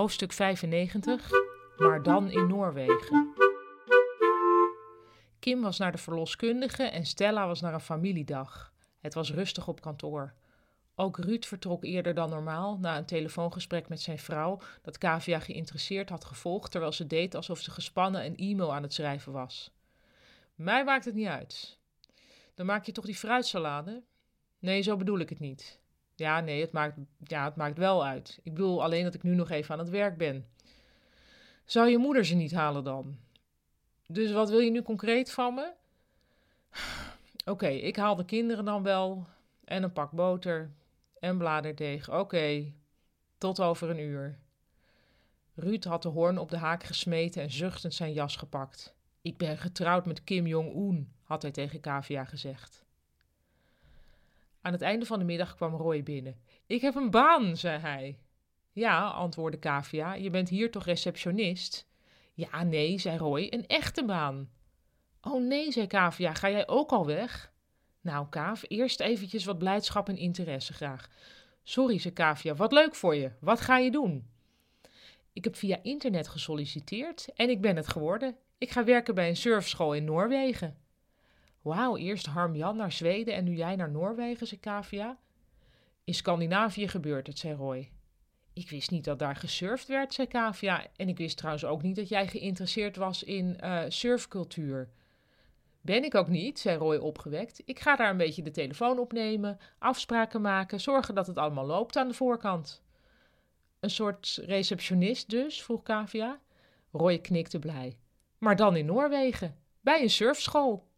Hoofdstuk 95, maar dan in Noorwegen. Kim was naar de verloskundige en Stella was naar een familiedag. Het was rustig op kantoor. Ook Ruud vertrok eerder dan normaal na een telefoongesprek met zijn vrouw dat Kavia geïnteresseerd had gevolgd terwijl ze deed alsof ze gespannen een e-mail aan het schrijven was. Mij maakt het niet uit. Dan maak je toch die fruitsalade? Nee, zo bedoel ik het niet. Ja, nee, het maakt, ja, het maakt wel uit. Ik bedoel alleen dat ik nu nog even aan het werk ben. Zou je moeder ze niet halen dan? Dus wat wil je nu concreet van me? Oké, ik haal de kinderen dan wel. En een pak boter. En bladerdeeg. Oké, tot over een uur. Ruud had de hoorn op de haak gesmeten en zuchtend zijn jas gepakt. Ik ben getrouwd met Kim Jong-un, had hij tegen Kavia gezegd. Aan het einde van de middag kwam Roy binnen. Ik heb een baan, zei hij. Ja, antwoordde Kavia, je bent hier toch receptionist? Ja, nee, zei Roy, een echte baan. Oh nee, zei Kavia, ga jij ook al weg? Nou, Kaaf, eerst eventjes wat blijdschap en interesse graag. Sorry, zei Kavia, wat leuk voor je. Wat ga je doen? Ik heb via internet gesolliciteerd en ik ben het geworden. Ik ga werken bij een surfschool in Noorwegen. Wauw, eerst Harm-Jan naar Zweden en nu jij naar Noorwegen, zei Kavia. In Scandinavië gebeurt het, zei Roy. Ik wist niet dat daar gesurfd werd, zei Kavia. En ik wist trouwens ook niet dat jij geïnteresseerd was in uh, surfcultuur. Ben ik ook niet, zei Roy opgewekt. Ik ga daar een beetje de telefoon opnemen, afspraken maken, zorgen dat het allemaal loopt aan de voorkant. Een soort receptionist dus, vroeg Kavia. Roy knikte blij. Maar dan in Noorwegen, bij een surfschool.